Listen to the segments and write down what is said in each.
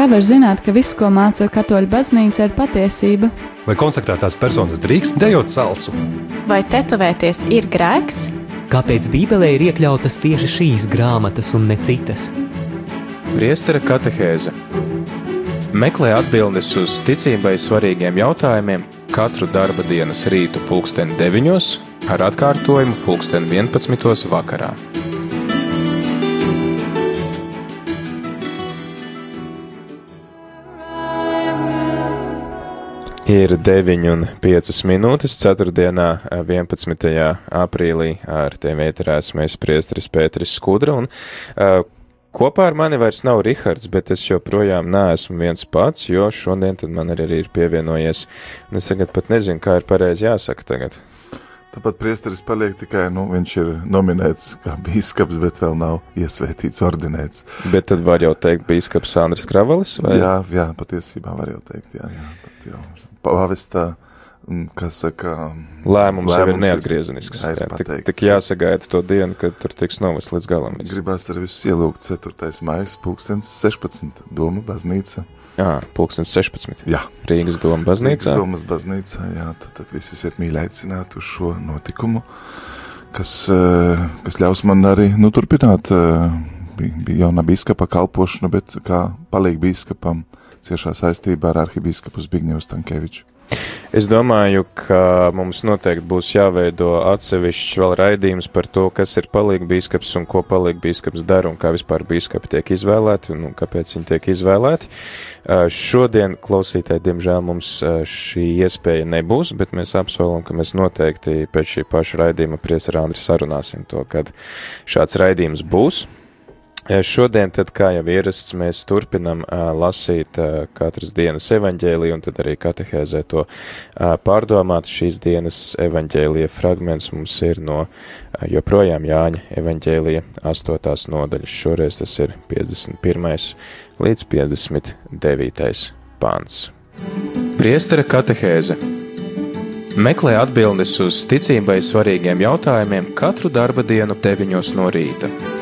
Kā var zināt, ka viss, ko māca katoļu baznīca, ir patiesība? Vai konsekrētās personas drīkst dejot salsu? Vai tetovēties ir grēks? Kāpēc Bībelē ir iekļautas tieši šīs grāmatas un ne citas? Priestera katehēze Meklē atbildes uz ticībai svarīgiem jautājumiem katru darba dienas rītu pulksten 9 ar atkārtojumu pulksten 11 vakarā. Ir 9,5 minūtes 4. 11. aprīlī ar tiem ieturēs mēs priestris Pēteris Skudra un uh, Kopā ar mani vairs nav Rihards, bet es joprojām neesmu viens pats, jo šodien man arī ir pievienojies, un es tagad pat nezinu, kā ir pareizi jāsaka tagad. Tāpat priesteris paliek tikai, nu, viņš ir nominēts kā bīskaps, bet vēl nav iesvētīts, ordinēts. Bet tad var jau teikt bīskaps Andris Kravalis, vai? Jā, jā, patiesībā var jau teikt, jā, jā. Tad jau pavestā, kas saka... Lēmums, lēmums jau ir neatgriezenisks. Ir, jā, tik, tik jāsagaida to dienu, kad tur tiks novest līdz galam. Gribās arī visus ielūgt 4. maijas, pulkstens 16. Doma baznīca. Jā, pulkstens 16. Jā. Rīgas doma baznīcā. Rīgas domas baznīcā, jā, tad, tad visi esiet mīļi aicināti uz šo notikumu, kas, kas ļaus man arī, nu, turpināt bija jauna bīskapa kalpošana, bet kā palīg bīskapam ciešā saistībā ar arhibīskapu Zbigņevu Stankēviču. Es domāju, ka mums noteikti būs jāveido atsevišķs vēl raidījums par to, kas ir palīga bīskaps un ko palīga bīskaps dara un kā vispār bīskapi tiek izvēlēti un kāpēc viņi tiek izvēlēti. Šodien klausītāji, diemžēl, mums šī iespēja nebūs, bet mēs apsolam, ka mēs noteikti pēc šī paša raidījuma priesarā Andri sarunāsim to, kad šāds raidījums būs. Šodien, tad, kā jau ierasts, mēs turpinam uh, lasīt uh, katras dienas evaņģēliju un tad arī katehēzē to uh, pārdomāt. Šīs dienas evaņģēlija fragments mums ir no uh, joprojām Jāņa evaņģēlija 8. nodaļas. Šoreiz tas ir 51. līdz 59. pāns. Priestera katehēze Meklē atbildes uz ticībai svarīgiem jautājumiem katru darba dienu 9 no rīta.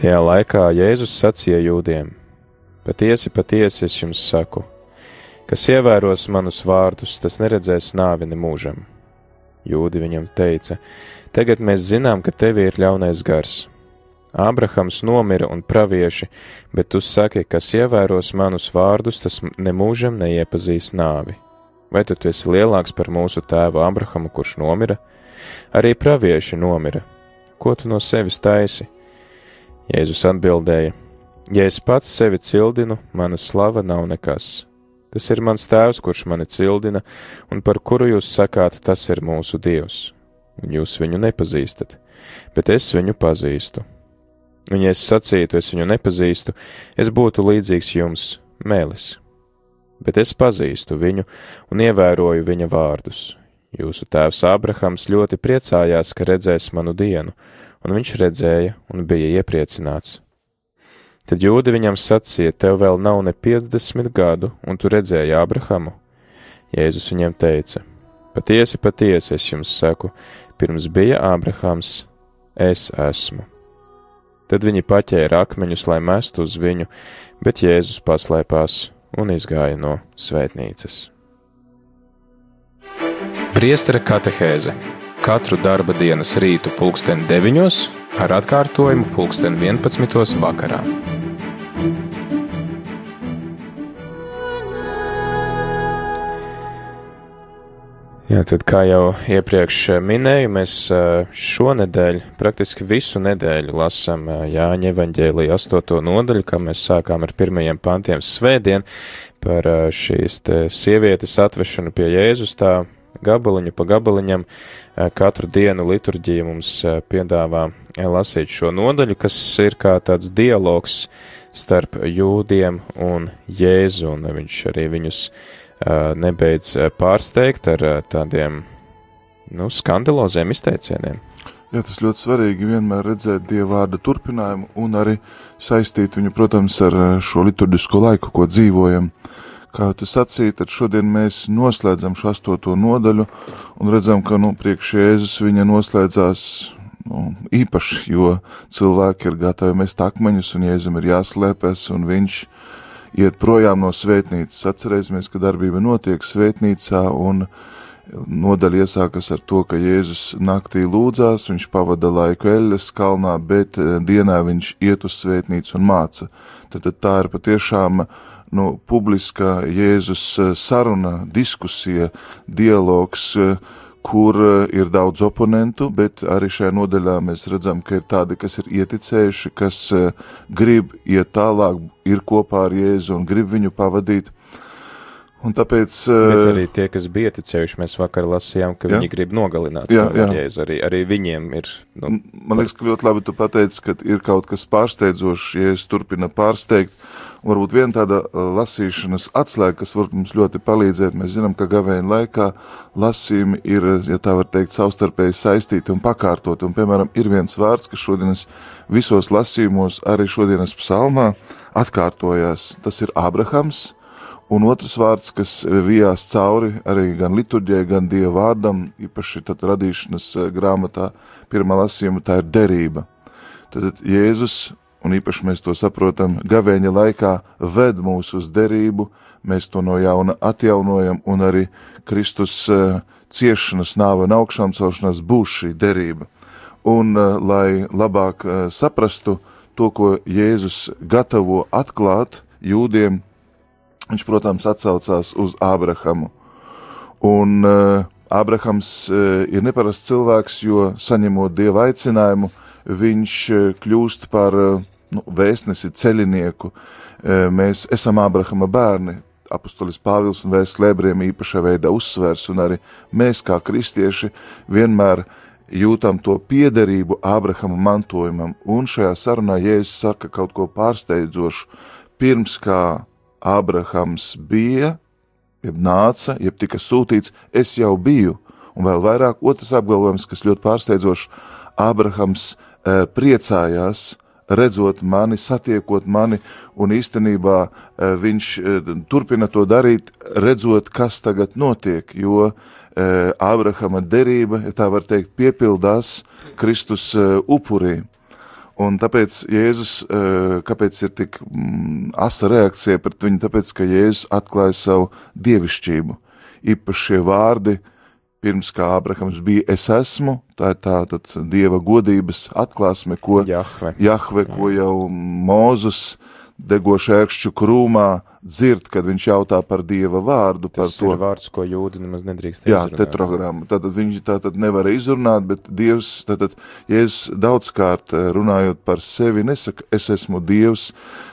Tajā laikā Jēzus sacīja jūdiem: Patiesi, patiesi es jums saku, kas ievēros manus vārdus, tas neredzēs nāvi nemūžam. Jūdi viņam teica: Tagad mēs zinām, ka tev ir ļaunais gars. Ābrahams nomira un pravieši, bet tu saki, kas ievēros manus vārdus, tas nemūžam neiepazīs nāvi. Vai tu esi lielāks par mūsu tēvu Ābrahamu, kurš nomira? Arī pravieši nomira. Ko tu no sevis taisi? Jēzus atbildēja: Ja es pats sevi cildinu, mana slava nav nekas. Tas ir mans tēvs, kurš mani cildina, un par kuru jūs sakāt, tas ir mūsu dievs. Un jūs viņu nepazīstat, bet es viņu pazīstu. Un ja es sacītu, es viņu nepazīstu, es būtu līdzīgs jums, mēlis. Bet es pazīstu viņu un ievēroju viņa vārdus. Jūsu tēvs Ābrahams ļoti priecājās, ka redzēs manu dienu, un viņš redzēja un bija iepriecināts. Tad jūdi viņam sacīja: Tev vēl nav ne 50 gadu, un tu redzēji Ābrahamu? Jēzus viņam teica: Patiesi, patiesi es jums saku, pirms bija Ābrahams, es esmu. Tad viņi paķēra akmeņus, lai mestu uz viņu, bet Jēzus paslēpās un izgāja no svētnīcas. Priestera katehēze katru darba dienas rītu pulksten 9 ar atkārtojumu pulksten 11 vakarā. Jā, tad, kā jau iepriekš minēju, mēs šonadēļ, praktiski visu nedēļu lasām Jāņa evaņģēlīja 8. nodaļu, kā mēs sākām ar pirmajiem pantiem svētdien par šīs sievietes atvešanu pie Jēzus tā gabaliņu pa gabaliņam. Katru dienu liturģija mums piedāvā lasīt šo nodaļu, kas ir kā tāds dialogs starp jūdiem un Jēzu, un viņš arī viņus nebeidz pārsteigt ar tādiem, nu, skandaloziem izteicieniem. Jā, tas ļoti svarīgi vienmēr redzēt Dieva vārda turpinājumu un arī saistīt viņu, protams, ar šo liturģisko laiku, ko dzīvojam. Kā tu sacīji, tad šodien mēs noslēdzam šo astoto nodaļu un redzam, ka, nu, priekš Jēzus viņa noslēdzās nu, īpašs, jo cilvēki ir gatavi mest akmeņus, un Jēzum ir jāslēpjas, un viņš iet projām no svētnīcas. Atcerēsimies, ka darbība notiek svētnīcā, un nodaļa iesākas ar to, ka Jēzus naktī lūdzās, viņš pavada laiku Eļas kalnā, bet eh, dienā viņš iet uz svētnīcu un māca. Tad, tad tā ir patiešām nu, publiska Jēzus eh, saruna, diskusija, dialogs, uh, kur eh, ir daudz oponentu, bet arī šajā nodaļā mēs redzam, ka ir tādi, kas ir ieticējuši, kas eh, grib iet tālāk, ir kopā ar Jēzu un grib viņu pavadīt. Un tāpēc. Bet eh, arī tie, kas bija ticējuši, mēs vakar lasījām, ka jā. viņi grib nogalināt jā, jā. Jēzu. Arī, arī viņiem ir. Nu, Man liekas, ka ļoti labi tu pateici, ka ir kaut kas pārsteidzošs, ja es turpina pārsteigt. Varbūt viena tāda uh, lasīšanas atslēga, kas var mums ļoti palīdzēt. Mēs zinām, ka gavēņa laikā lasījumi ir, ja tā var teikt, savstarpēji saistīti un pakārtoti. Un, piemēram, ir viens vārds, kas šodienas visos lasījumos, arī šodienas psalmā atkārtojās. Tas ir Abrahams Un otrs vārds, kas vijās cauri arī gan liturģijai, gan dieva vārdam, īpaši tad radīšanas eh, grāmatā, pirmā lasījuma, tā ir derība. Tad Jēzus, un īpaši mēs to saprotam, gavēņa laikā ved mūs uz derību, mēs to no jauna atjaunojam, un arī Kristus uh, ciešanas, nāve un augšām celšanās būs šī derība. Un, uh, lai labāk saprastu to, ko Jēzus gatavo atklāt jūdiem, Viņš, protams, atsaucās uz Ābrahamu. Un uh, Ābrahams uh, ir neparasts cilvēks, jo saņemot dieva aicinājumu, viņš uh, kļūst par uh, nu, vēstnesi, ceļinieku. Uh, mēs esam Ābrahama bērni. Apostolis Pāvils un Vēstlēbriem īpašā veidā uzsvers, un arī mēs, kā kristieši, vienmēr jūtam to piederību Ābrahama mantojumam. Un šajā sarunā Jēzus saka kaut ko pārsteidzošu. Pirms kā Ābrahams bija, jeb nāca, jeb tika sūtīts, es jau biju. Un vēl vairāk otrs apgalvojums, kas ļoti pārsteidzošs, Ābrahams e, priecājās, redzot mani, satiekot mani, un īstenībā e, viņš e, turpina to darīt, redzot, kas tagad notiek, jo Ābrahama derība, ja tā var teikt, piepildās Kristus upurī. Un tāpēc Jēzus, eh, kāpēc ir tik mm, asa reakcija pret viņu? Tāpēc, ka Jēzus atklāja savu dievišķību. Īpaši šie vārdi, pirms kā Abrahams bija es esmu, tā ir tā tad dieva godības atklāsme, ko Jahve, Jahve ko jau Mūzus degošu ērkšķu krūmā dzird, kad viņš jautā par dieva vārdu. Tas par to. ir vārds, ko jūdi nemaz nedrīkst Jā, izrunāt. tetragramma. Tātad viņš tātad nevar izrunāt, bet dievs, tātad Jēzus daudzkārt eh, runājot par sevi nesaka, es esmu dievs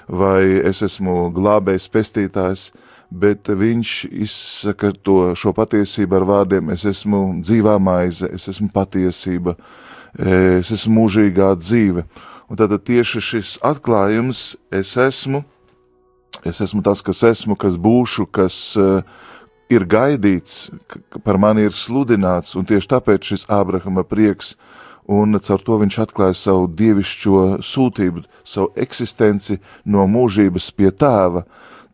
vai es esmu glābējs pestītājs, bet viņš izsaka to šo patiesību ar vārdiem, es esmu dzīvā maize, es esmu patiesība, eh, es esmu mūžīgā dzīve. Un tad tieši šis atklājums, es esmu, es esmu tas, kas esmu, kas būšu, kas uh, ir gaidīts, par mani ir sludināts, un tieši tāpēc šis Ābrahama prieks, un caur to viņš atklāja savu dievišķo sūtību, savu eksistenci no mūžības pie tēva,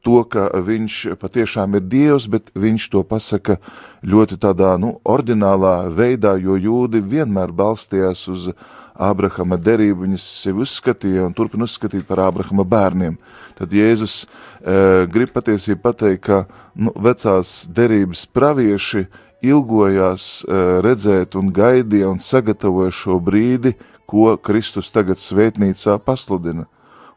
to, ka viņš patiešām ir dievs, bet viņš to pasaka ļoti tādā, nu, ordinālā veidā, jo jūdi vienmēr balstījās uz Ābrahama derību, viņas sevi uzskatīja un turpina uzskatīt par Ābrahama bērniem. Tad Jēzus e, grib patiesībā pateikt, ka nu, vecās derības pravieši ilgojās e, redzēt un gaidīja un sagatavoja šo brīdi, ko Kristus tagad svētnīcā pasludina.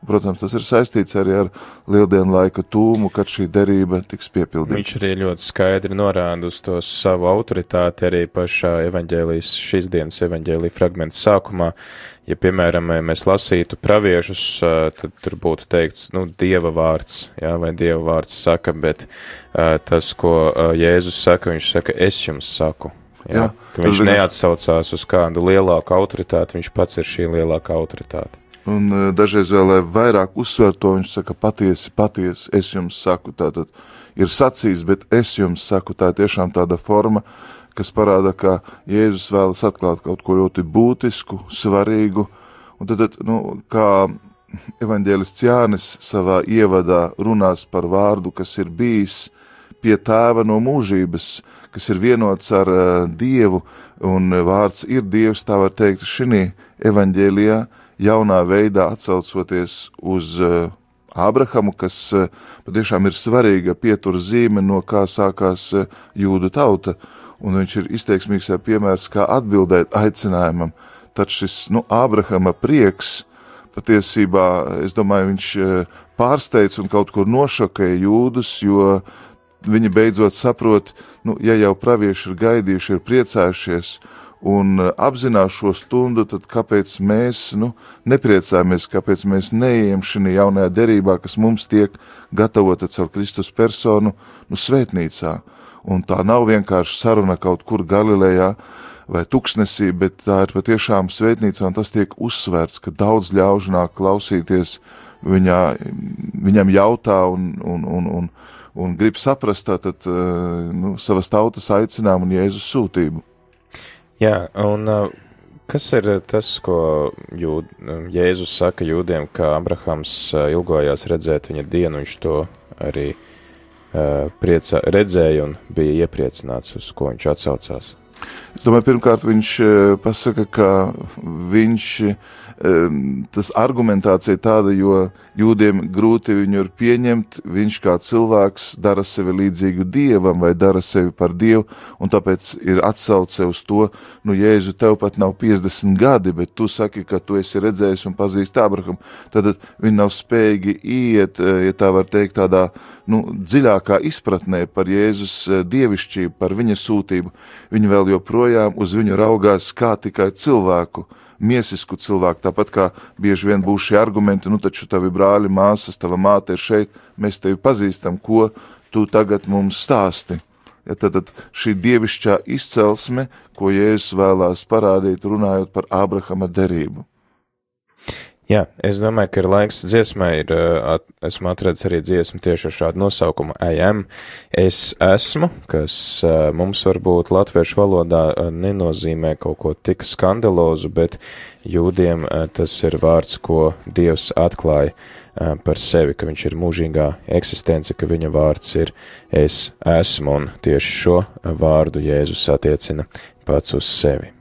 Protams, tas ir saistīts arī ar lieldienu laika tūmu, kad šī derība tiks piepildīta. Viņš arī ļoti skaidri norāda uz to savu autoritāti arī pašā evaņģēlijas, šīs dienas evaņģēlija fragmenta sākumā. Ja, piemēram, mēs lasītu praviešus, tad tur būtu teikts, nu, dieva vārds, jā, vai dieva vārds saka, bet tas, ko Jēzus saka, viņš saka, es jums saku. Jā, jā, viņš neatsaucās uz kādu lielāku autoritāti, viņš pats ir šī lielākā autoritāte. Un e, dažreiz vēl vairāk uzsver to, viņš saka, patiesi, patiesi, es jums saku, tātad ir sacījis, bet es jums saku, tā ir tiešām tāda forma, kas parāda, ka Jēzus vēlas atklāt kaut ko ļoti būtisku, svarīgu, un tad, nu, kā evaņģēlists Jānis savā ievadā runās par vārdu, kas ir bijis pie tēva no mūžības, kas ir vienots ar uh, Dievu, un vārds ir Dievs, tā var teikt, šī evaņģēlijā jaunā veidā atsaucoties uz uh, Ābrahamu, kas uh, patiešām ir svarīga pietura zīme, no kā sākās uh, jūdu tauta, un viņš ir izteiksmīgs piemērs, kā atbildēt aicinājumam. Tad šis, nu, Ābrahama prieks, patiesībā, es domāju, viņš pārsteidz un kaut kur nošokēja jūdus, jo viņi beidzot saprot, nu, ja jau pravieši ir gaidījuši, ir priecājušies un uh, apzinās šo stundu, tad kāpēc mēs nu, nepriecājamies, kāpēc mēs neejam šajā jaunajā derībā, kas mums tiek gatavota caur Kristus personu, nu, svētnīcā. Un tā nav vienkārši saruna kaut kur Galilejā vai tuksnesī, bet tā ir patiešām svētnīca, un tas tiek uzsvērts, ka daudz ļaužu nāk klausīties viņā, viņam jautā un, un, un, un, un grib saprast tātad, eh, nu, savas tautas aicinājumu un Jēzus sūtību. Jā, un kas ir tas, ko jūd, Jēzus saka jūdiem, ka Abrahams ilgojās redzēt viņa dienu, viņš to arī uh, priecā, redzēja un bija iepriecināts, uz ko viņš atsaucās? Es domāju, pirmkārt, viņš pasaka, ka viņš tas argumentācija tāda, jo jūdiem grūti viņu ir pieņemt, viņš kā cilvēks dara sevi līdzīgu dievam vai dara sevi par dievu, un tāpēc ir atsauce uz to, nu, Jēzu, tev pat nav 50 gadi, bet tu saki, ka tu esi redzējis un pazīst Abraham, tad viņi nav spējīgi iet, ja tā var teikt, tādā, nu, dziļākā izpratnē par Jēzus dievišķību, par viņa sūtību. Viņi vēl joprojām uz viņu raugās kā tikai cilvēku, miesisku cilvēku, tāpat kā bieži vien būs šie argumenti, nu taču tavi brāļi, māsas, tava māte ir šeit, mēs tevi pazīstam, ko tu tagad mums stāsti. Ja, tad, tad šī dievišķā izcelsme, ko Jēzus vēlās parādīt, runājot par Ābrahama derību. Jā, es domāju, ka ir laiks dziesmai, ir, at, esmu atradis arī dziesmu tieši ar šādu nosaukumu AM. Es esmu, kas mums varbūt latviešu valodā nenozīmē kaut ko tik skandalozu, bet jūdiem tas ir vārds, ko Dievs atklāja par sevi, ka viņš ir mūžīgā eksistence, ka viņa vārds ir es esmu, un tieši šo vārdu Jēzus attiecina pats uz sevi.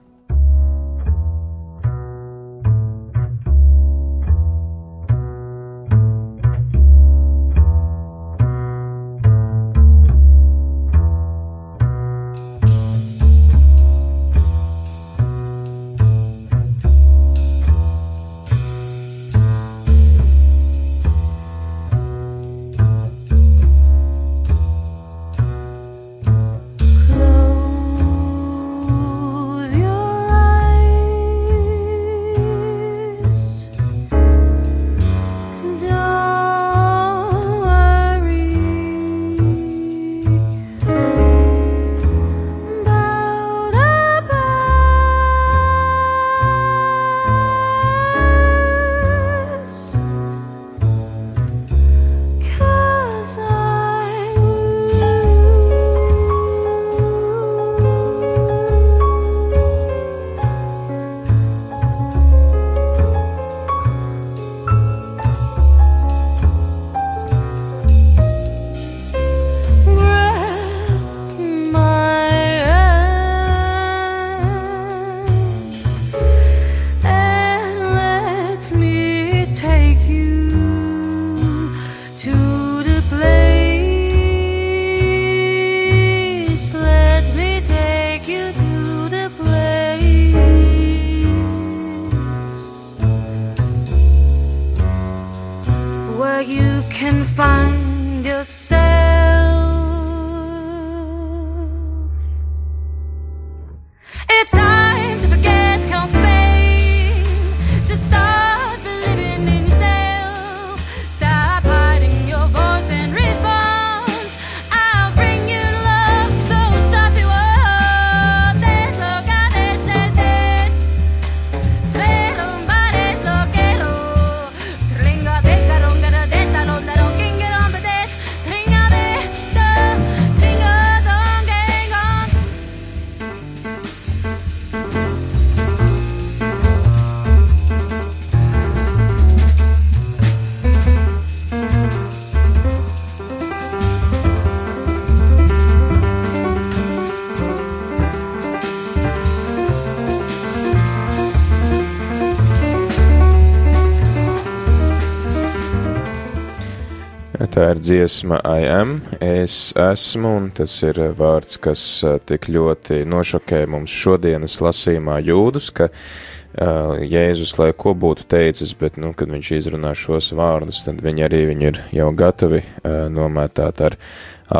Tā ir dziesma I am, es esmu, un tas ir vārds, kas tik ļoti nošokē mums šodienas lasījumā jūdus, ka uh, Jēzus, lai ko būtu teicis, bet, nu, kad viņš izrunā šos vārdus, tad viņi arī viņi ir jau gatavi uh, nomētāt ar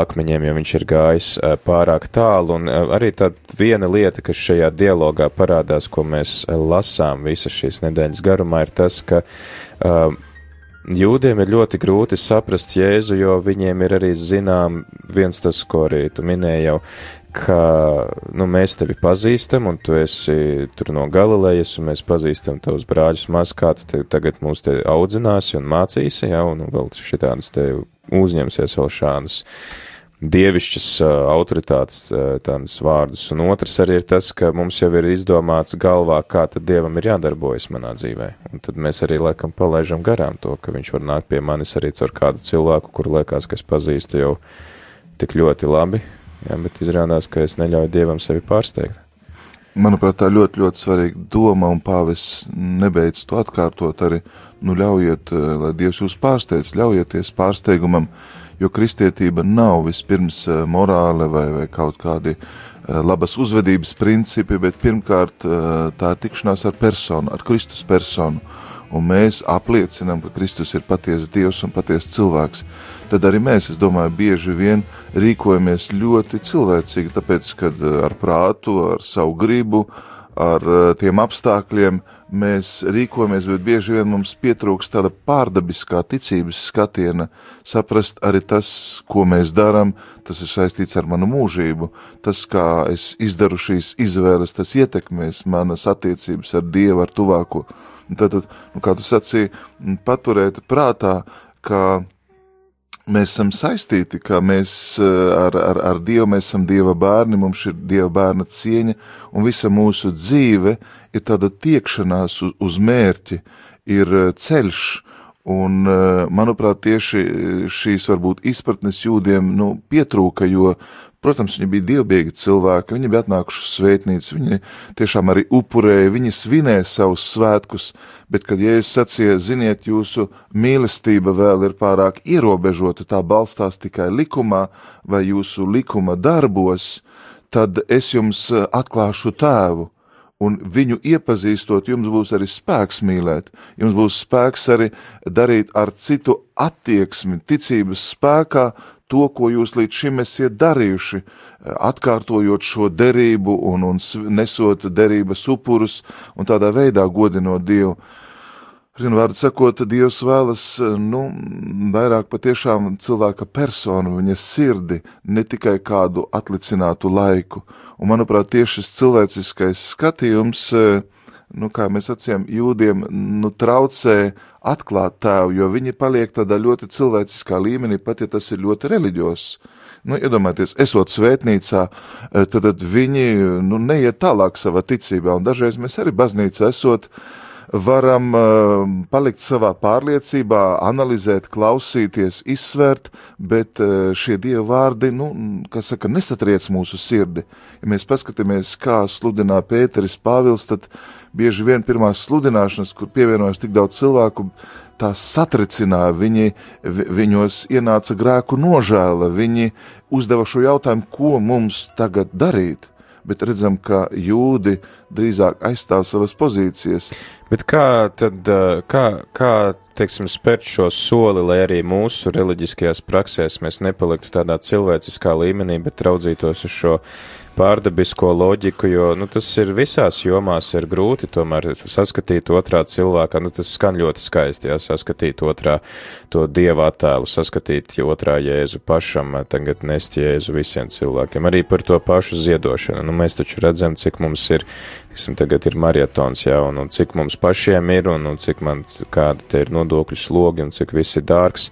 akmeņiem, jo viņš ir gājis uh, pārāk tālu, un uh, arī tā viena lieta, kas šajā dialogā parādās, ko mēs lasām visas šīs nedēļas garumā, ir tas, ka uh, Jūdiem ir ļoti grūti saprast Jēzu, jo viņiem ir arī zinām viens tas, ko arī tu minēji jau, ka nu, mēs tevi pazīstam, un tu esi tur no Galilejas, un mēs pazīstam tavus brāļus maz, kā tu tagad mūs te audzināsi un mācīsi, ja, un vēl šitādas te uzņemsies vēl šādus dievišķas autoritātes tādas vārdus, un otrs arī ir tas, ka mums jau ir izdomāts galvā, kā tad dievam ir jādarbojas manā dzīvē, un tad mēs arī laikam palaižam garām to, ka viņš var nākt pie manis arī caur kādu cilvēku, kuru liekas, ka es pazīstu jau tik ļoti labi, jā, bet izrādās, ka es neļauju dievam sevi pārsteigt. Manuprāt, tā ļoti, ļoti svarīga doma, un pāvis nebeidz to atkārtot arī, nu ļaujiet, lai Dievs jūs pārsteidz, ļaujieties pārsteigumam, uh, jo kristietība nav vispirms eh, morāle vai, vai kaut kādi eh, labas uzvedības principi, bet pirmkārt eh, tā ir tikšanās ar personu, ar Kristus personu. Un mēs apliecinām, ka Kristus ir patiesa Dievs un patiesa cilvēks. Tad arī mēs, es domāju, bieži vien rīkojamies ļoti cilvēcīgi, tāpēc, kad ar prātu, ar savu gribu, ar tiem apstākļiem mēs rīkojamies, bet bieži vien mums pietrūkst tāda pārdabiskā ticības skatiena, saprast arī tas, ko mēs darām, tas ir saistīts ar manu mūžību, tas, kā es izdaru šīs izvēles, tas ietekmēs manas attiecības ar Dievu, ar tuvāko. Tātad, nu, kā tu sacīji, paturēt prātā, ka mēs esam saistīti, ka mēs eh, ar, ar, ar Dievu mēs esam Dieva bērni, mums ir Dieva bērna cieņa, un visa mūsu dzīve ir tāda tiekšanās uz, uz mērķi, ir eh, ceļš, un, eh, manuprāt, tieši šīs varbūt izpratnes jūdiem, nu, pietrūka, jo Protams, viņi bija dievbijīgi cilvēki, viņi bija atnākuši uz svētnīcu, viņi tiešām arī upurēja, viņi svinēja savus svētkus, bet, kad Jēzus sacīja, ziniet, jūsu mīlestība vēl ir pārāk ierobežota, tā balstās tikai likumā vai jūsu likuma darbos, tad es jums atklāšu tēvu, un viņu iepazīstot, jums būs arī spēks mīlēt, jums būs spēks arī darīt ar citu attieksmi, ticības spēkā, to, ko jūs līdz šim esat darījuši, atkārtojot šo derību un, un nesot derības upurus un tādā veidā godinot Dievu. Zinu, vārdu sakot, Dievs vēlas, nu, vairāk patiešām cilvēka personu, viņa sirdi, ne tikai kādu atlicinātu laiku. Un, manuprāt, tieši šis cilvēciskais skatījums, nu, kā mēs acījām, jūdiem, nu, traucē atklāt tēvu, jo viņi paliek tādā ļoti cilvēciskā līmenī, pat ja tas ir ļoti reliģios. Nu, iedomājieties, esot svētnīcā, eh, tad, tad viņi nu, neiet tālāk savā ticībā, un dažreiz mēs arī baznīcā esot, varam uh, palikt savā pārliecībā, analizēt, klausīties, izsvērt, bet uh, šie dievu vārdi, nu, kas saka, nesatriec mūsu sirdi. Ja mēs paskatāmies, kā sludinā Pēteris Pāvils, tad bieži vien pirmās sludināšanas, kur pievienojas tik daudz cilvēku, tās satricināja, viņi, viņos ienāca grēku nožēla, viņi uzdeva šo jautājumu, ko mums tagad darīt. Bet redzam, ka jūdi drīzāk aizstāv savas pozīcijas. Bet kā tad, kā, kā teiksim, spērt šo soli, lai arī mūsu reliģiskajās praksēs mēs nepaliktu tādā cilvēciskā līmenī, bet raudzītos uz šo pārdabisko loģiku, jo nu, tas ir visās jomās ir grūti tomēr saskatīt otrā cilvēkā. Nu, tas skan ļoti skaisti, jā, saskatīt otrā to dieva attēlu, saskatīt otrā jēzu pašam, tagad nest jēzu visiem cilvēkiem. Arī par to pašu ziedošanu. Nu, mēs taču redzam, cik mums ir, tiksim, tagad ir marietons, jā, un, un cik mums pašiem ir, un, un cik man kāda te ir nodokļu slogi, un cik viss ir dārgs.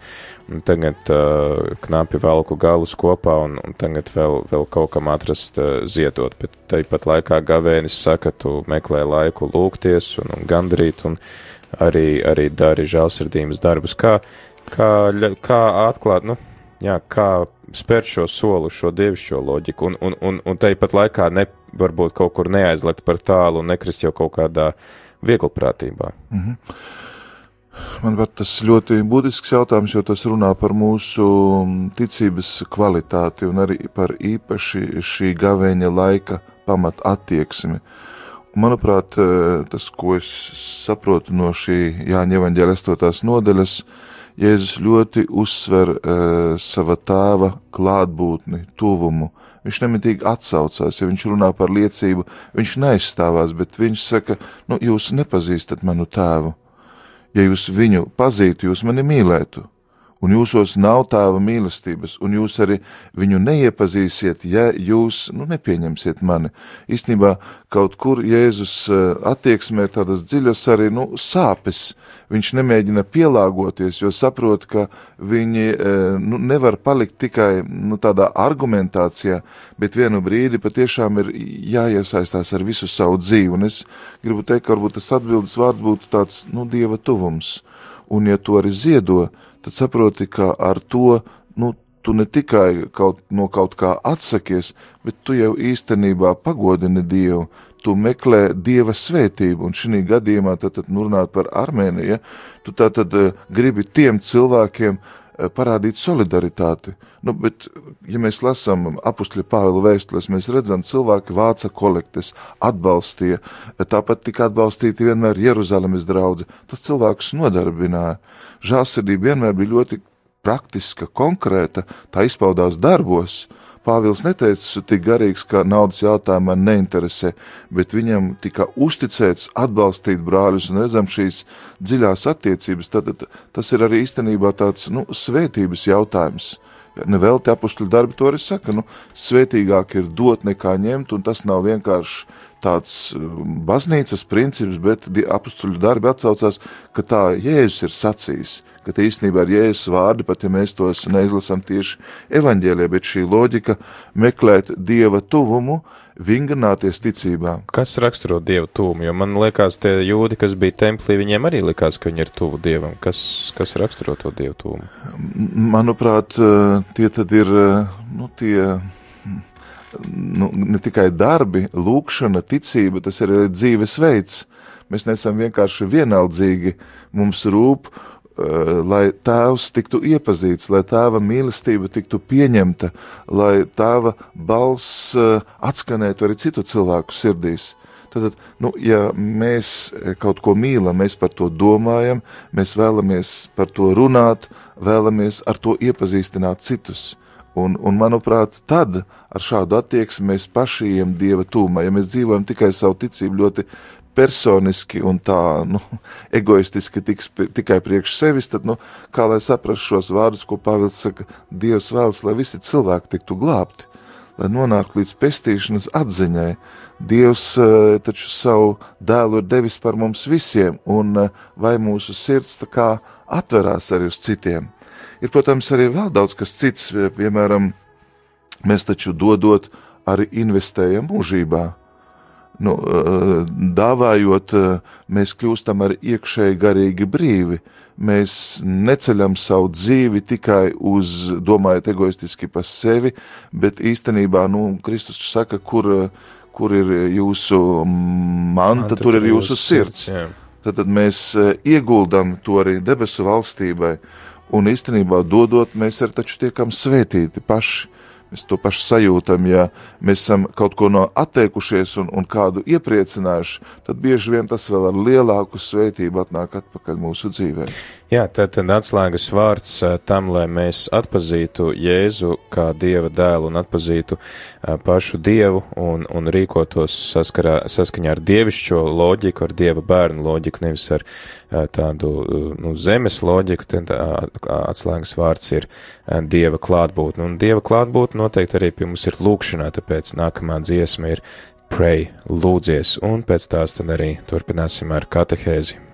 Tagad uh, knapi velku galus kopā un, un tagad vēl, vēl kaut kam atrast uh, ziedot, bet tāpat laikā gavēnis saka, tu meklē laiku lūgties un, un gandrīt un arī, arī dari žēlsirdības darbus. Kā, kā, kā atklāt, nu, jā, kā spērt šo soli, šo dievišķo loģiku un, un, un, un tāpat laikā ne, varbūt kaut kur neaizlekt par tālu un nekrist jau kaut kādā vieglprātībā. Mm -hmm. Manuprāt, tas ļoti būtisks jautājums, jo tas runā par mūsu ticības kvalitāti un arī par īpaši šī gavēņa laika pamat attieksmi. Un, manuprāt, tas, ko es saprotu no šī Jāņa evaņģēla 8. nodaļas, Jēzus ļoti uzsver uh, sava tēva klātbūtni, tuvumu. Viņš nemitīgi atsaucās, ja viņš runā par liecību, viņš neaizstāvās, bet viņš saka, nu, jūs nepazīstat manu tēvu Ja jūs viņu pazītu, jūs mani mīlētu, un jūsos nav tēva mīlestības, un jūs arī viņu neiepazīsiet, ja jūs nu, nepieņemsiet mani. Īstenībā kaut kur Jēzus eh, attieksmē tādas dziļas arī nu, sāpes. Viņš nemēģina pielāgoties, jo saprot, ka viņi eh, nu, nevar palikt tikai nu, tādā argumentācijā, bet vienu brīdi patiešām ir jāiesaistās ar visu savu dzīvi. Un es gribu teikt, ka varbūt tas atbildes vārds būtu tāds nu, dieva tuvums. Un ja to arī ziedo, tad saproti, ka ar to nu, tu ne tikai kaut, no kaut kā atsakies, bet tu jau īstenībā pagodini Dievu. Tu meklē dieva svētību, un šī gadījumā, tad, tad nu, runāt par Armēniju, ja, tu tā tad uh, gribi tiem cilvēkiem uh, parādīt solidaritāti. Nu, bet, ja mēs lasām apakšļa Pāvila vēstules, mēs redzam, cilvēki vāca kolektes, atbalstīja, tāpat tika atbalstīti vienmēr Jeruzalemes draudze. Tas cilvēks nodarbināja. Žālsirdība vienmēr bija ļoti praktiska, konkrēta, tā izpaudās darbos. Pāvils neteica, tik garīgs, ka naudas jautājumi man neinteresē, bet viņam tika uzticēts atbalstīt brāļus un redzam šīs dziļās attiecības. Tad, tad tas ir arī īstenībā tāds nu, svētības jautājums. Nevelti apakstuļu darbi to arī saka, nu, svētīgāk ir dot nekā ņemt, un tas nav vienkārši tāds um, baznīcas princips, bet apstuļu darbi atsaucās, ka tā Jēzus ir sacījis, ka tie īstenībā ir Jēzus vārdi, pat ja mēs tos neizlasām tieši evaņģēlē, bet šī loģika meklēt Dieva tuvumu, vingrināties ticībā. Kas raksturo Dievu tuvumu? Jo man liekas, tie jūdi, kas bija templī, viņiem arī likās, ka viņi ir tuvu Dievam. Kas, kas raksturo to Dievu tuvumu? Manuprāt, tie tad ir, nu, tie nu, ne tikai darbi, lūkšana, ticība, tas ir arī dzīvesveids. Mēs neesam vienkārši vienaldzīgi. Mums rūp, uh, lai tēvs tiktu iepazīts, lai tēva mīlestība tiktu pieņemta, lai tēva balss uh, atskanētu arī citu cilvēku sirdīs. Tad, nu, ja mēs kaut ko mīlam, mēs par to domājam, mēs vēlamies par to runāt, vēlamies ar to iepazīstināt citus. Un, un, manuprāt, tad ar šādu attieksmi mēs paši ejam Dieva tūmā. Ja mēs dzīvojam tikai savu ticību ļoti personiski un tā, nu, egoistiski tiks, tikai priekš sevis, tad, nu, kā lai saprastu šos vārdus, ko Pāvils saka, Dievs vēlas, lai visi cilvēki tiktu glābti, lai nonāktu līdz pestīšanas atziņai. Dievs uh, taču savu dēlu ir devis par mums visiem, un uh, vai mūsu sirds tā kā atverās arī uz citiem. Ir, protams, arī vēl daudz kas cits, piemēram, mēs taču dodot arī investējam mūžībā. Nu, eh, dāvājot, eh, mēs kļūstam arī iekšēji garīgi brīvi. Mēs neceļam savu dzīvi tikai uz, domājot egoistiski par sevi, bet īstenībā, nu, Kristus saka, kur, kur ir jūsu manta, manta tur ir jūsu sirds. Jā. Tad, tad mēs eh, ieguldam to arī debesu valstībai. Un īstenībā dodot, mēs arī taču tiekam svētīti paši. Mēs to pašu sajūtam, ja mēs esam kaut ko no atteikušies un, un kādu iepriecinājuši, tad bieži vien tas vēl ar lielāku svētību atnāk atpakaļ mūsu dzīvē. Jā, tad atslēgas vārds tam, lai mēs atpazītu Jēzu kā Dieva dēlu un atpazītu pašu Dievu un, un rīkotos saskarā, saskaņā ar dievišķo loģiku, ar Dieva bērnu loģiku, nevis ar tādu nu, zemes loģiku, tad atslēgas vārds ir Dieva klātbūtne. Un Dieva klātbūtne noteikti arī pie mums ir lūkšanā, tāpēc nākamā dziesma ir Pray, lūdzies, un pēc tās tad arī turpināsim ar katehēzi.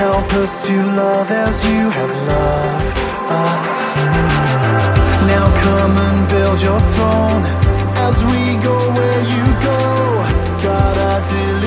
Help us to love as you have loved us. Now come and build your throne as we go where you go. God, our deliverer.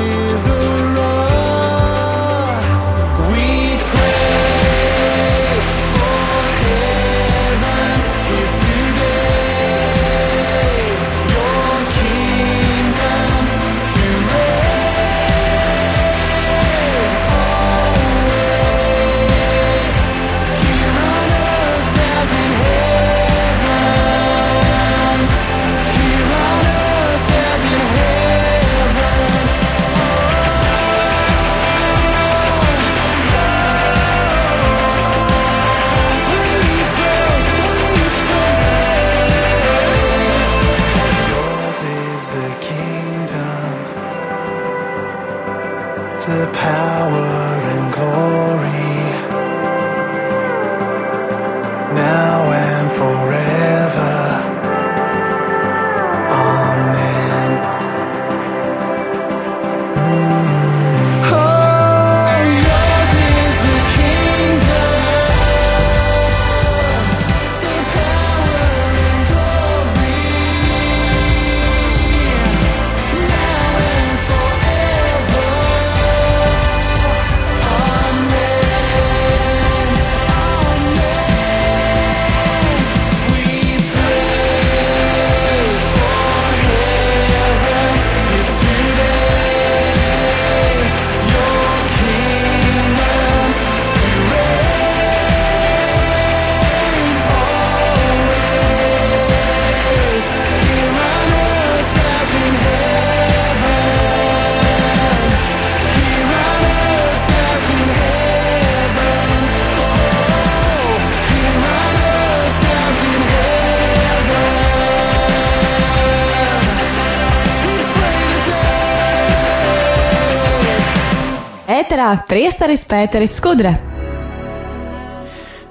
Priesteris Pēteris Skudra.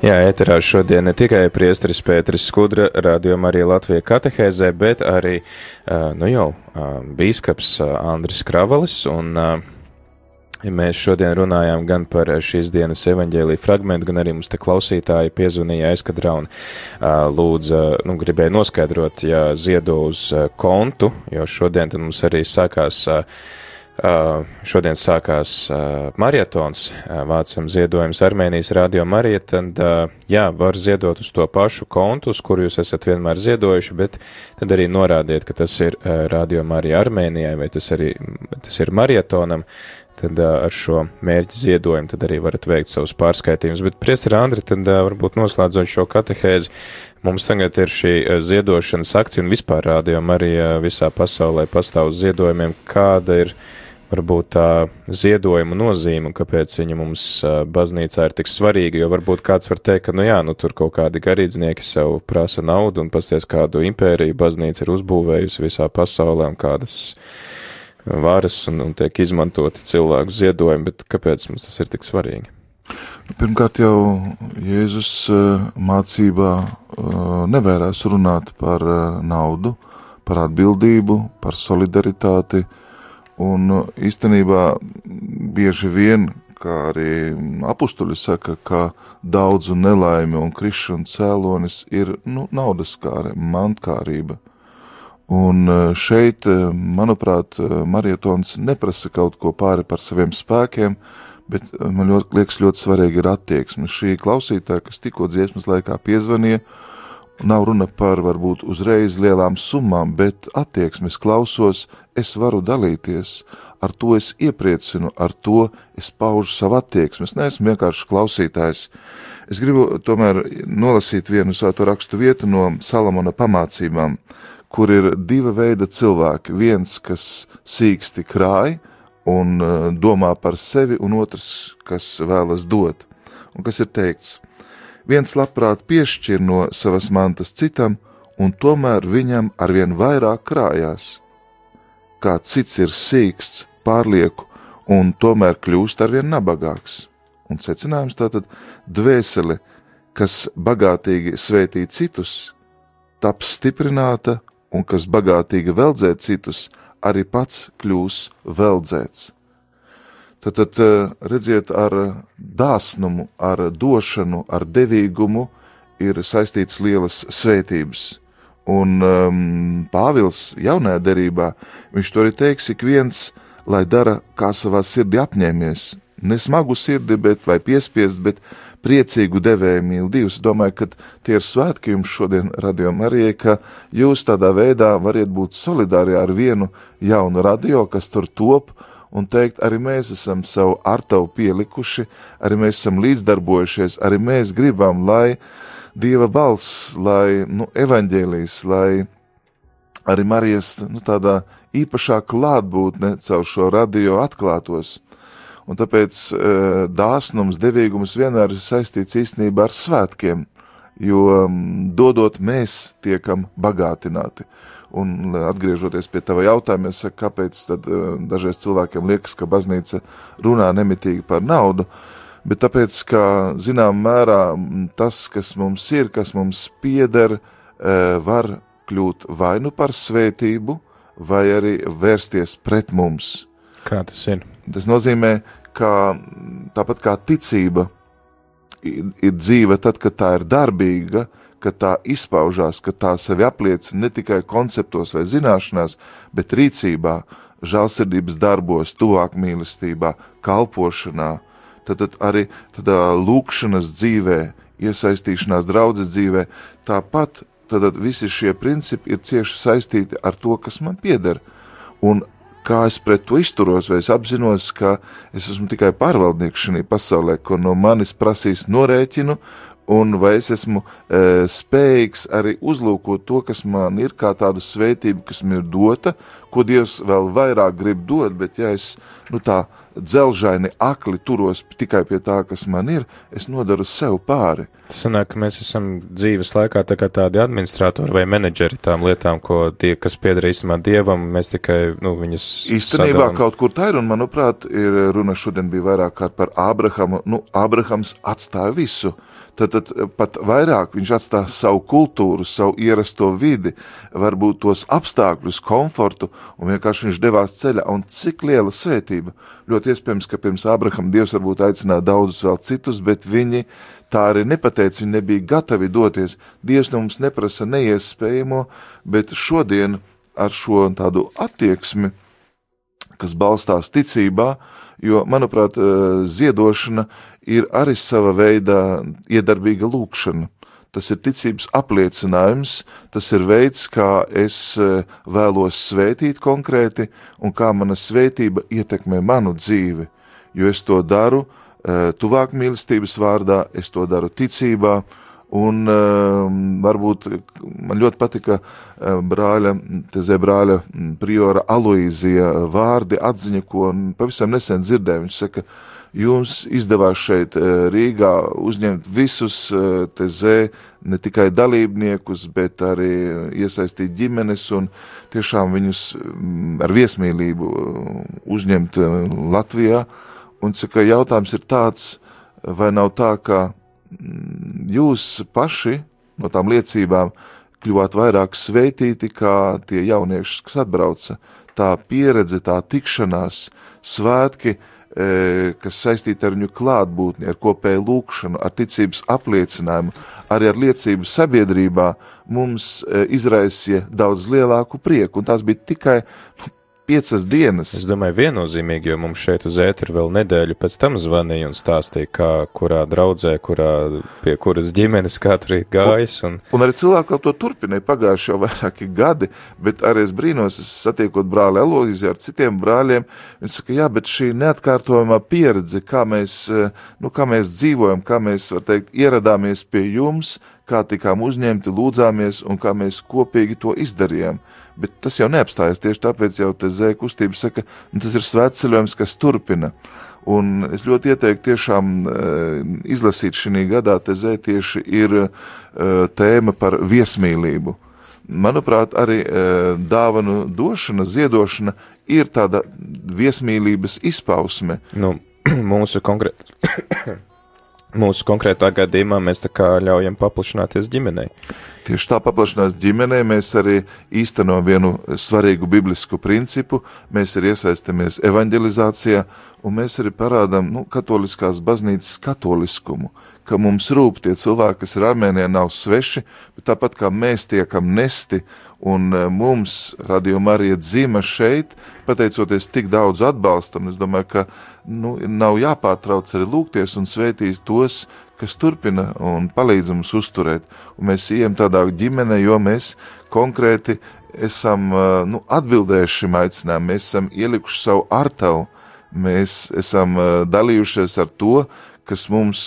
Jā, ēterā šodien ne tikai priesteris Pēteris Skudra, rādījumā arī Latvija katehēzē, bet arī, nu jau, bīskaps Andris Kravalis, un mēs šodien runājām gan par šīs dienas evaņģēlī fragmentu, gan arī mums te klausītāji piezvanīja aizkadrā un ā, lūdza, nu, gribēja noskaidrot, ja ziedo uz kontu, jo šodien tad mums arī sākās ā, Uh, šodien sākās uh, marietons, uh, vācam ziedojums Armēnijas radio Marija, tad, uh, jā, var ziedot uz to pašu kontu, uz kuru jūs esat vienmēr ziedojuši, bet tad arī norādiet, ka tas ir uh, radio Marija Armēnijai, vai tas arī tas ir marietonam, tad uh, ar šo mērķi ziedojumu tad arī varat veikt savus pārskaitījumus. Bet, priestara Andri, tad uh, varbūt noslēdzot šo katehēzi, mums tagad ir šī uh, ziedošanas akcija un vispār rādījuma arī uh, visā pasaulē pastāv uz ziedojumiem, kāda ir varbūt tā ziedojuma nozīme, kāpēc viņa mums baznīcā ir tik svarīga, jo varbūt kāds var teikt, ka, nu jā, nu tur kaut kādi garīdznieki sev prasa naudu, un pasties kādu impēriju baznīca ir uzbūvējusi visā pasaulē, un kādas varas, un, un tiek izmantoti cilvēku ziedojumi, bet kāpēc mums tas ir tik svarīgi? Pirmkārt, jau Jēzus mācībā nevērās runāt par naudu, par atbildību, par solidaritāti, un īstenībā bieži vien, kā arī apustuļi saka, ka daudzu nelaimi un krišanu cēlonis ir nu, naudas kāre, mantkārība. Un šeit, manuprāt, marietons neprasa kaut ko pāri par saviem spēkiem, bet man ļoti, liekas ļoti svarīgi ir attieksme. Šī klausītāja, kas tikko dziesmas laikā piezvanīja, nav runa par varbūt uzreiz lielām summām, bet attieksmes klausos, es varu dalīties, ar to es iepriecinu, ar to es paužu savu attieksmi. Es neesmu vienkārši klausītājs. Es gribu tomēr nolasīt vienu svēto rakstu vietu no Salamona pamācībām, kur ir diva veida cilvēki. Viens, kas sīksti krāj un uh, domā par sevi, un otrs, kas vēlas dot. Un kas ir teikts? Viens labprāt piešķir no savas mantas citam, un tomēr viņam arvien vairāk krājās. Kā cits ir sīksts, pārlieku un tomēr kļūst arvien nabagāks. Un secinājums tātad dvēsele, kas bagātīgi svētī citus, taps stiprināta, un kas bagātīgi veldzē citus, arī pats kļūs veldzēts. Tad, tad redziet, ar dāsnumu, ar došanu, ar devīgumu ir saistīts lielas svētības. Un um, Pāvils jaunajā derībā, viņš to arī teiks, ik viens, lai dara, kā savā sirdī apņēmies. Ne smagu sirdi, bet vai piespiest, bet priecīgu devēju mīl Dievs. Domāju, ka tie ir svētki jums šodien, radio Marijai, ka jūs tādā veidā variet būt solidāri ar vienu jaunu radio, kas tur top, un teikt, arī mēs esam savu artavu pielikuši, arī mēs esam līdzdarbojušies, arī mēs gribam, lai Dieva balss, lai nu, evaņģēlijas, lai arī Marijas nu, tādā īpašā klātbūtne caur šo radio atklātos. Un tāpēc e, dāsnums, devīgums vienmēr ir saistīts īstenībā ar svētkiem, jo dodot mēs tiekam bagātināti. Un atgriežoties pie tava jautājuma, es saku, kāpēc tad uh, dažreiz cilvēkiem liekas, ka baznīca runā nemitīgi par naudu, bet tāpēc, ka zinām mērā tas, kas mums ir, kas mums pieder, uh, var kļūt vai nu par svētību, vai arī vērsties pret mums. Kā tas ir? Tas nozīmē, ka tāpat kā ticība ir, ir dzīve tad, kad tā ir darbīga, uh, ka tā izpaužās, ka tā sevi apliecina ne tikai konceptos vai zināšanās, bet rīcībā, žēlsirdības darbos, tuvāk mīlestībā, kalpošanā, tad, tad arī tādā lūkšanas dzīvē, iesaistīšanās draudzes dzīvē, tāpat tad visi šie principi ir cieši saistīti ar to, kas man pieder. Un kā es pret to izturos, vai es apzinos, ka es esmu tikai pārvaldnieks šajā pasaulē, ko no manis prasīs norēķinu, un vai es esmu e, spējīgs arī uzlūkot to, kas man ir, kā tādu svētību, kas man ir dota, ko Dievs vēl vairāk grib dot, bet ja es nu, tā dzelžaini akli turos tikai pie tā, kas man ir, es nodaru sev pāri. Tas sanāk, ka mēs esam dzīves laikā tā tādi administratori vai menedžeri tām lietām, ko tie, kas pieder īstenībā Dievam, mēs tikai, nu, viņas Īstenībā sadām. kaut kur tā ir, un manuprāt, ir runa šodien bija vairāk kārt par Ābrahamu, nu, Ābrahams atstāja visu, uh, tad, tad pat vairāk viņš atstās savu kultūru, savu ierasto vidi, varbūt tos apstākļus, komfortu, un vienkārši viņš devās ceļā. Un cik liela svētība! Ļoti iespējams, ka pirms Abrahama Dievs varbūt aicināja daudzus vēl citus, bet viņi tā arī nepateica, viņi nebija gatavi doties. Dievs no mums neprasa neiespējamo, bet šodien ar šo tādu attieksmi, kas balstās ticībā, jo, manuprāt, ziedošana ir arī sava veida iedarbīga lūkšana. Tas ir ticības apliecinājums, tas ir veids, kā es e, vēlos svētīt konkrēti un kā mana svētība ietekmē manu dzīvi. Jo es to daru e, tuvāk mīlestības vārdā, es to daru ticībā, un um, varbūt man ļoti patika brāļa, tezē brāļa priora Aloīzija vārdi atziņa, ko pavisam nesen dzirdēju. Viņš saka, ka jums izdevās šeit eh, Rīgā uzņemt visus eh, TZ, ne tikai dalībniekus, bet arī iesaistīt ģimenes un tiešām viņus mm, ar viesmīlību eh, uzņemt Latvijā. Un cika, jautājums ir tāds, vai nav tā, ka mm, jūs paši no tām liecībām kļuvāt vairāk sveitīti kā tie jaunieši, kas atbrauca. Tā pieredze, tā tikšanās, svētki, uh, kas saistīta ar viņu klātbūtni, ar kopēju lūkšanu, ar ticības apliecinājumu, arī ar liecību sabiedrībā, mums e, izraisīja daudz lielāku prieku. Un tās bija tikai piecas dienas. Es domāju, viennozīmīgi, jo mums šeit uz ēteru vēl nedēļu pēc tam zvanīja un stāstīja, kā kurā draudzē, kurā pie kuras ģimenes katru ir gājis. Un... Un arī cilvēki vēl to turpināja pagājuši jau vairāki gadi, bet arī es brīnos, es satiekot brāli Eloīzi ar citiem brāļiem, viņi saka, jā, bet šī neatkārtojamā pieredze, kā mēs, nu, kā mēs dzīvojam, kā mēs, var teikt, ieradāmies pie jums, kā tikām uzņemti, lūdzāmies un kā mēs kopīgi to izdarījām bet tas jau neapstājas. Tieši tāpēc jau te zēja kustība saka, nu, tas ir svētceļojums, kas turpina. Un es ļoti ieteiktu tiešām uh, izlasīt šī gadā tezē tieši ir uh, tēma par viesmīlību. Manuprāt, arī uh, dāvanu došana, ziedošana ir tāda viesmīlības izpausme. Nu, mūsu konkrēti. Mūsu konkrētā gadījumā mēs tā kā ļaujam paplašināties ģimenei. Tieši tā paplašinās ģimenē, mēs arī īstenojam vienu svarīgu biblisku principu, mēs arī iesaistamies evanģelizācijā, un mēs arī parādām nu, katoliskās baznīcas katoliskumu, ka mums rūp tie cilvēki, kas ir Armēnijā, nav sveši, bet tāpat kā mēs tiekam nesti, un e, mums radījuma arī dzīve šeit, pateicoties tik daudz atbalstam, es domāju, ka nu, nav jāpārtrauc arī lūgties un svētīt tos, kas turpina un palīdz mums uzturēt. Un mēs ejam tādā ģimenē, jo mēs konkrēti esam nu, atbildējuši šim aicinājumam, mēs esam ielikuši savu artavu, mēs esam dalījušies ar to, kas mums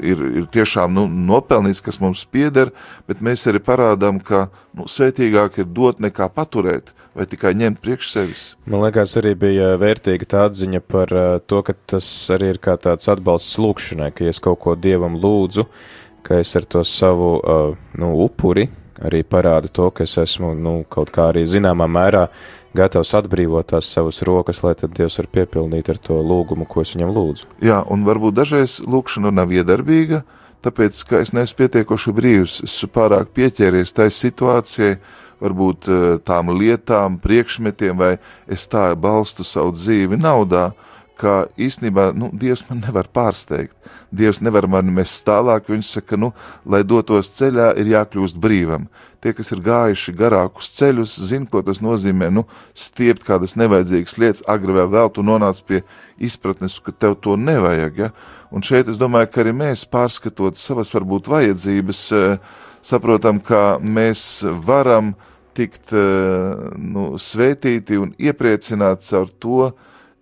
ir, ir tiešām nu, nopelnīts, kas mums pieder, bet mēs arī parādām, ka nu, svētīgāk ir dot nekā paturēt vai tikai ņemt priekš sevis. Man liekas, arī bija vērtīga tā atziņa par uh, to, ka tas arī ir kā tāds atbalsts lūkšanai, ka es kaut ko dievam lūdzu, ka es ar to savu uh, nu, upuri arī parādu to, ka es esmu nu, kaut kā arī zināmā mērā gatavs atbrīvot tās savas rokas, lai tad Dievs var piepildīt ar to lūgumu, ko es viņam lūdzu. Jā, un varbūt dažreiz lūkšana nav iedarbīga, tāpēc, ka es neesmu pietiekoši brīvs, esmu pārāk pieķēries tai situācijai, varbūt eh, tām lietām, priekšmetiem, vai es tā balstu savu dzīvi naudā, ka īstenībā nu, Dievs man nevar pārsteigt. Dievs nevar mani mest tālāk. Viņš saka, nu, lai dotos ceļā, ir jākļūst brīvam. Tie, kas ir gājuši garākus ceļus, zina, ko tas nozīmē. Nu, stiept kādas nevajadzīgas lietas, agri vai vēl tu nonāc pie izpratnes, ka tev to nevajag. Ja? Un šeit es domāju, ka arī mēs pārskatot savas varbūt vajadzības, eh, saprotam, ka mēs varam tikt eh, nu, svētīti un iepriecināti caur to,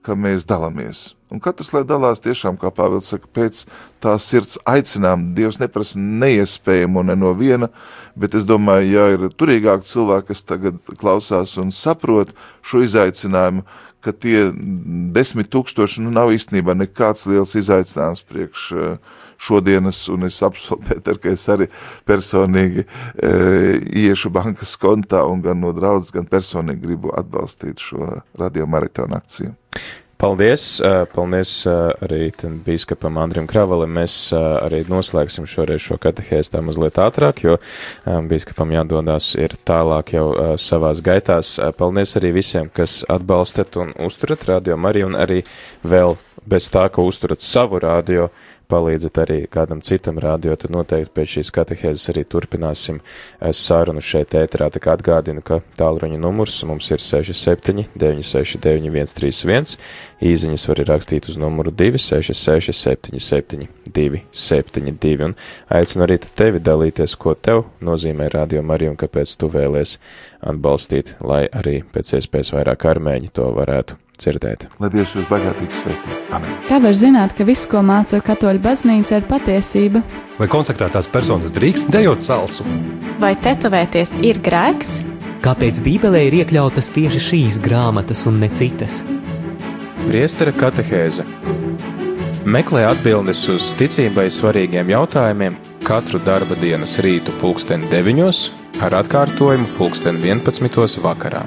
ka mēs dalāmies. Un katrs, lai dalās tiešām, kā Pāvils saka, pēc tā sirds aicinām, Dievs neprasa neiespējamo ne no viena, bet es domāju, ja ir turīgāk cilvēki, kas tagad klausās un saprot šo izaicinājumu, ka tie desmit tūkstoši nu, nav īstenībā nekāds liels izaicinājums priekš uh, šodienas, un es apsolu, Pēter, ka es arī personīgi e, iešu bankas kontā un gan no draudzes, gan personīgi gribu atbalstīt šo radiomaratonu akciju. Paldies! E, paldies e, arī bīskapam Andrim Kravalim. Mēs e, arī noslēgsim šoreiz šo katehēstu tā mazliet ātrāk, jo bīskapam jādodas ir tālāk jau savās gaitās. Paldies arī visiem, kas atbalstat un uzturat radio Mariju un arī vēl bez tā, ka uzturat savu radio palīdzat arī kādam citam rādio, tad noteikti pēc šīs katehēzes arī turpināsim eh, sarunu šeit ēterā. Tā kā atgādinu, ka tālruņa numurs mums ir 67 969 131, īziņas var rakstīt uz numuru 266 77 272 un aicinu arī tevi dalīties, ko tev nozīmē radio Marija un kāpēc tu vēlies atbalstīt, lai arī pēc iespējas vairāk armēņi to varētu dzirdēt. Lai Dievs jūs bagātīgi svētī. Amen. Kā var zināt, ka viss, ko māca katoļu baznīca, ir patiesība? Vai konsekrētās personas drīkst dejot salsu? Vai tetovēties ir grēks? Kāpēc Bībelē ir iekļautas tieši šīs grāmatas un ne citas? Priestera katehēze Meklē atbildes uz ticībai svarīgiem jautājumiem katru darba dienas rītu pulksteni 9 ar atkārtojumu pulksteni 11 vakarā.